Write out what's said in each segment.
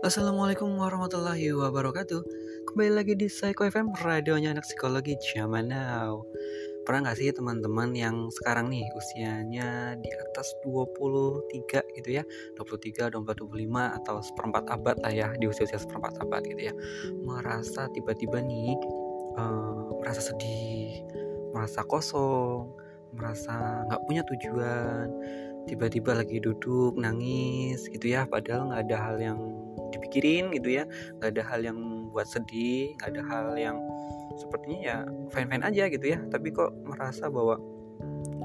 Assalamualaikum warahmatullahi wabarakatuh. Kembali lagi di Psycho FM Radionya anak psikologi zaman now. Pernah gak sih teman-teman yang sekarang nih Usianya di atas 23 gitu ya? 23, 24, 25 Atau seperempat abad lah ya Di usia-usia seperempat abad gitu ya. Merasa tiba-tiba nih uh, Merasa sedih Merasa kosong Merasa gak punya tujuan tiba-tiba lagi duduk nangis gitu ya. Padahal nggak ada hal yang dipikirin gitu ya. Nggak ada hal yang buat sedih nggak ada hal yang sepertinya ya fine fine aja gitu ya. Tapi kok merasa bahwa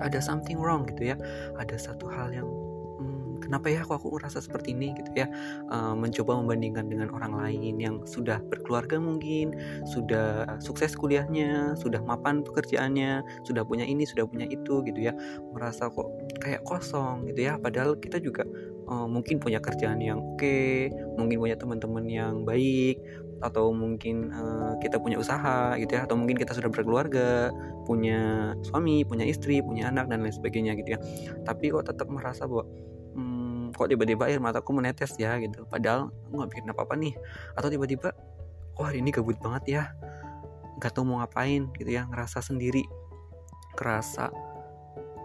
ada something wrong gitu ya. Ada satu hal yang kenapa ya kok aku ngerasa seperti ini? Gitu ya. Uh, mencoba membandingkan dengan orang lain yang sudah berkeluarga mungkin sudah sukses kuliahnya sudah mapan pekerjaannya sudah punya ini sudah punya itu gitu ya. Merasa kok kayak kosong gitu ya. Padahal kita juga uh, mungkin punya kerjaan yang oke okay, mungkin punya teman-teman yang baik atau mungkin uh, kita punya usaha gitu ya. Atau mungkin kita sudah berkeluarga punya suami punya istri punya anak dan lain sebagainya gitu ya. Tapi kok tetap merasa bahwa kok tiba-tiba air mataku menetes ya gitu. Padahal nggak bikin apa-apa nih. Atau tiba-tiba wah hari ini gabut banget ya. Nggak tahu mau ngapain gitu ya. Ngerasa sendiri. Kerasa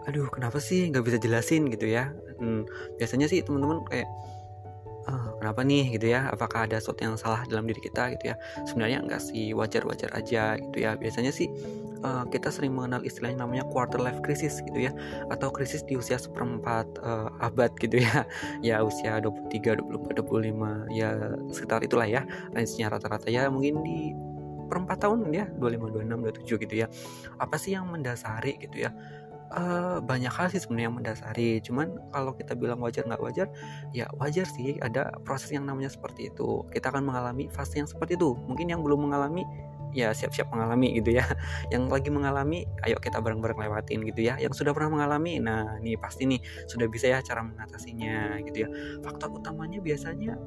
aduh kenapa sih nggak bisa jelasin gitu ya. Hmm, biasanya sih teman-teman kayak uh, kenapa nih? Gitu ya. Apakah ada sesuatu yang salah dalam diri kita? Gitu ya. Sebenarnya enggak sih wajar-wajar aja. Gitu ya. Biasanya sih uh, kita sering mengenal istilah yang namanya quarter life crisis gitu ya atau krisis di usia seperempat uh, abad gitu ya. Ya usia 23, 24, 25 ya sekitar itulah ya range-nya rata-rata. Ya mungkin di perempat tahun ya 25, 26, 27 gitu ya. Apa sih yang mendasari gitu ya uh, banyak hal sih sebenarnya yang mendasari. Cuman kalau kita bilang wajar nggak wajar ya wajar sih ada proses yang namanya seperti itu. Kita akan mengalami fase yang seperti itu. Mungkin yang belum mengalami ya siap-siap mengalami gitu ya. Yang lagi mengalami ayo kita bareng-bareng lewatin gitu ya. Yang sudah pernah mengalami nah nih pasti nih sudah bisa ya cara mengatasinya gitu ya. Faktor utamanya biasanya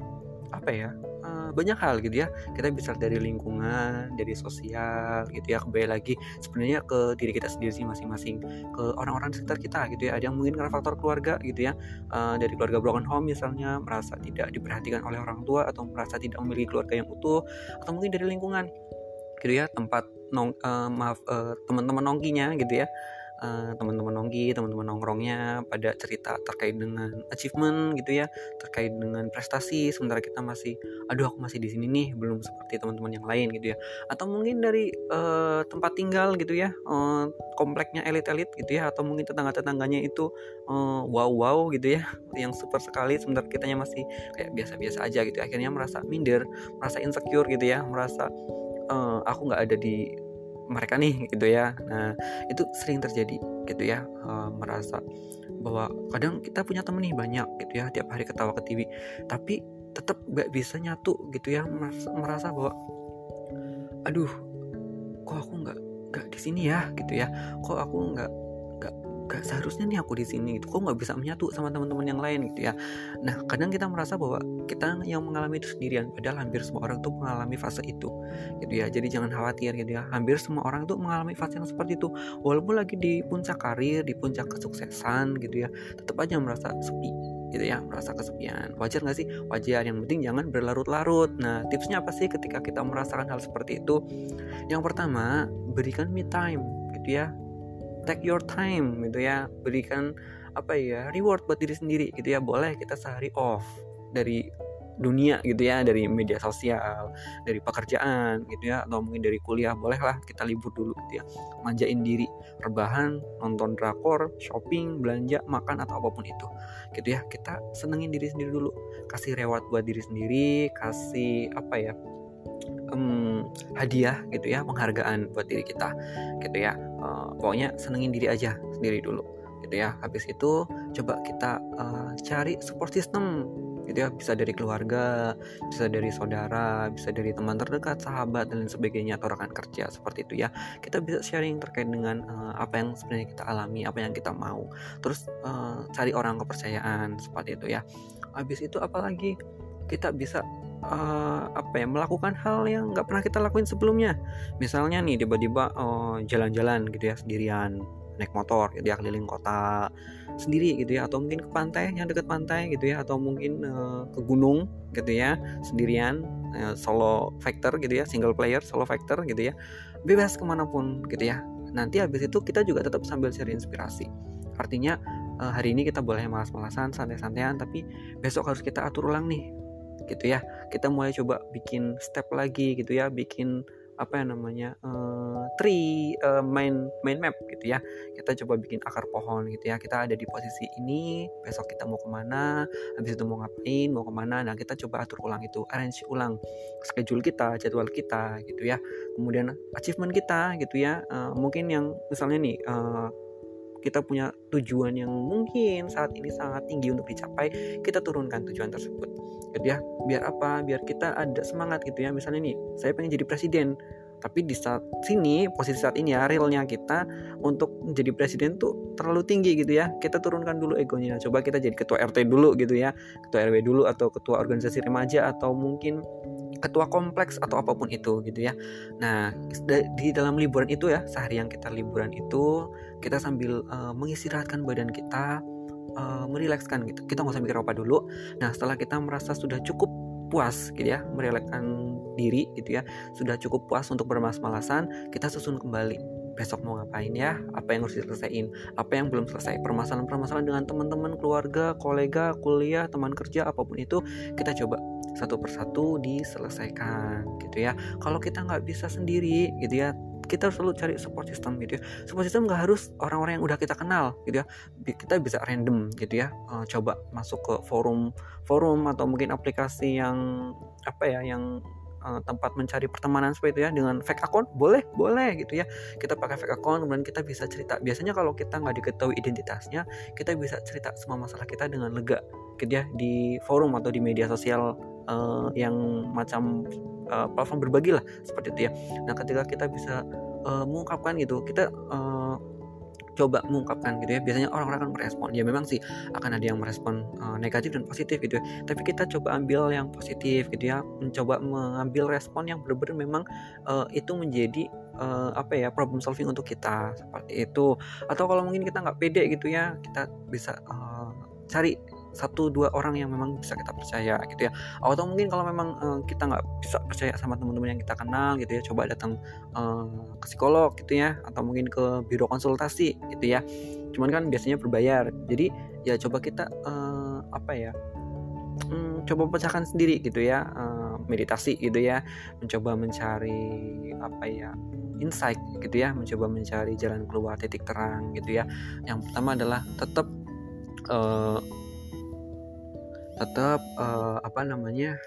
apa ya uh, banyak hal gitu ya. Kita bisa dari lingkungan dari sosial gitu ya kembali lagi sebenarnya ke diri kita sendiri sih masing-masing. Ke orang-orang di sekitar kita gitu ya ada yang mungkin karena faktor keluarga gitu ya uh, dari keluarga broken home misalnya merasa tidak diperhatikan oleh orang tua atau merasa tidak memiliki keluarga yang utuh atau mungkin dari lingkungan gitu ya tempat nong uh, maaf uh, teman-teman nongkinya gitu ya uh, teman-teman nongki, teman-teman nongkrongnya pada cerita terkait dengan achievement gitu ya, terkait dengan prestasi sementara kita masih aduh aku masih di sini nih, belum seperti teman-teman yang lain gitu ya. Atau mungkin dari uh, tempat tinggal gitu ya, uh, kompleknya elit-elit gitu ya atau mungkin tetangga-tetangganya itu wow-wow gitu ya, yang super sekali sementara kitanya masih kayak biasa-biasa aja gitu. Akhirnya merasa minder, merasa insecure gitu ya, merasa uh, aku nggak ada di mereka nih gitu ya. Nah itu sering terjadi gitu ya. Uh, merasa bahwa kadang kita punya temen nih banyak gitu ya tiap hari ketawa ke TV tapi tetap gak bisa nyatu gitu ya. Merasa, merasa bahwa aduh kok aku nggak nggak di sini ya gitu ya. Kok aku nggak gak seharusnya nih aku di sini gitu. Kok nggak bisa menyatu sama teman-teman yang lain? Gitu ya. Nah kadang kita merasa bahwa kita yang mengalami itu sendirian padahal hampir semua orang tuh mengalami fase itu. Gitu ya. Jadi jangan khawatir gitu ya. Hampir semua orang tuh mengalami fase yang seperti itu. Walaupun lagi di puncak karir di puncak kesuksesan gitu ya tetap aja merasa sepi gitu ya merasa kesepian. Wajar nggak sih? Wajar. Yang penting jangan berlarut-larut. Nah tipsnya apa sih ketika kita merasakan hal seperti itu? Yang pertama berikan me time gitu ya take your time gitu ya. Berikan apa ya reward buat diri sendiri gitu ya. Boleh kita sehari off dari dunia gitu ya dari media sosial dari pekerjaan gitu ya atau mungkin dari kuliah. Bolehlah kita libur dulu gitu ya. Manjain diri. Rebahan nonton drakor shopping belanja makan atau apa pun itu gitu ya. Kita senengin diri sendiri dulu. Kasih reward buat diri sendiri kasih apa ya um, hadiah gitu ya penghargaan buat diri kita gitu ya uh, pokoknya senengin diri aja sendiri dulu gitu ya. Habis itu coba kita uh, cari support system gitu ya. Bisa dari keluarga bisa dari saudara bisa dari teman terdekat sahabat dan lain sebagainya atau rekan kerja seperti itu ya. Kita bisa sharing terkait dengan uh, apa yang sebenarnya kita alami apa yang kita mau. Terus uh, cari orang kepercayaan seperti itu ya. Habis itu apalagi kita bisa uh, apa ya melakukan hal yang nggak pernah kita lakuin sebelumnya. Misalnya nih tiba-tiba uh, jalan-jalan gitu ya sendirian naik motor gitu ya keliling kota sendiri gitu ya atau mungkin ke pantai yang dekat pantai gitu ya atau mungkin uh, ke gunung gitu ya sendirian uh, solo factor gitu ya single player solo factor gitu ya bebas ke mana pun gitu ya. Nanti habis itu kita juga tetap sambil cari inspirasi. Artinya hari ini kita boleh malas-malasan santai-santaian tapi besok harus kita atur ulang nih gitu ya. Kita mulai coba bikin step lagi gitu ya bikin apa yang namanya uh, tree uh, main main map gitu ya. Kita coba bikin akar pohon gitu ya. Kita ada di posisi ini besok kita mau ke mana habis itu mau ngapain mau ke mana. Nah kita coba atur ulang itu arrange ulang schedule kita jadwal kita gitu ya. Kemudian achievement kita gitu ya. Uh, mungkin yang misalnya nih uh, kita punya tujuan yang mungkin saat ini sangat tinggi untuk dicapai kita turunkan tujuan tersebut. Gitu ya biar apa? Biar kita ada semangat gitu ya. Misalnya nih saya pengen jadi presiden tapi di saat sini posisi saat ini ya realnya kita untuk menjadi presiden tuh terlalu tinggi gitu ya. Kita turunkan dulu egonya. Coba kita jadi ketua RT dulu gitu ya ketua RW dulu atau ketua organisasi remaja atau mungkin ketua kompleks atau apa pun itu gitu ya. Nah di dalam liburan itu ya sehari yang kita liburan itu kita sambil uh, mengistirahatkan badan kita uh, merilekskan gitu. Kita nggak usah mikir apa dulu. Nah setelah kita merasa sudah cukup puas gitu ya merilekskan diri gitu ya sudah cukup puas untuk bermas-malasan kita susun kembali. Besok mau ngapain ya? Apa yang harus diselesaikan? Apa yang belum selesai? Permasalahan-permasalahan dengan teman-teman keluarga kolega kuliah teman kerja apa pun itu kita coba satu persatu diselesaikan gitu ya. Kalau kita nggak bisa sendiri gitu ya kita selalu cari support system gitu ya. Support system nggak harus orang-orang yang udah kita kenal gitu ya. Kita bisa random gitu ya uh, coba masuk ke forum forum atau mungkin aplikasi yang apa ya yang uh, tempat mencari pertemanan seperti itu ya dengan fake account boleh boleh gitu ya. Kita pakai fake account kemudian kita bisa cerita. Biasanya kalau kita nggak diketahui identitasnya kita bisa cerita semua masalah kita dengan lega gitu ya di forum atau di media sosial uh, yang macam uh, platform berbagi lah seperti itu ya. Nah ketika kita bisa uh, mengungkapkan gitu kita uh, coba mengungkapkan gitu ya biasanya orang-orang akan merespon. Ya memang sih akan ada yang merespon uh, negatif dan positif gitu ya. Tapi kita coba ambil yang positif gitu ya mencoba mengambil respon yang benar-benar memang uh, itu menjadi uh, apa ya problem solving untuk kita seperti itu. Atau kalau mungkin kita nggak pede gitu ya kita bisa uh, cari satu dua orang yang memang bisa kita percaya gitu ya. Atau mungkin kalau memang uh, kita nggak bisa percaya sama teman-teman yang kita kenal gitu ya coba datang uh, ke psikolog gitu ya atau mungkin ke biro konsultasi gitu ya. Cuman kan biasanya berbayar. Jadi ya coba kita uh, apa ya um, coba pecahkan sendiri gitu ya uh, meditasi gitu ya. Mencoba mencari apa ya insight gitu ya. Mencoba mencari jalan keluar titik terang gitu ya. Yang pertama adalah tetap uh, tetap uh, apa namanya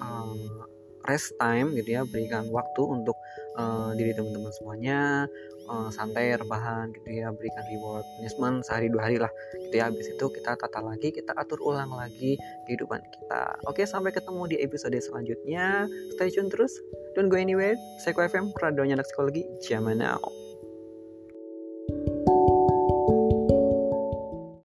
uh, rest time gitu ya berikan waktu untuk uh, diri teman-teman semuanya uh, santai rebahan gitu ya berikan reward punishment sehari dua hari lah gitu ya. Habis itu kita tata lagi kita atur ulang lagi kehidupan kita. Oke sampai ketemu di episode selanjutnya. Stay tune terus. Don't go anywhere. Seko FM radionya anak psikologi. Zaman now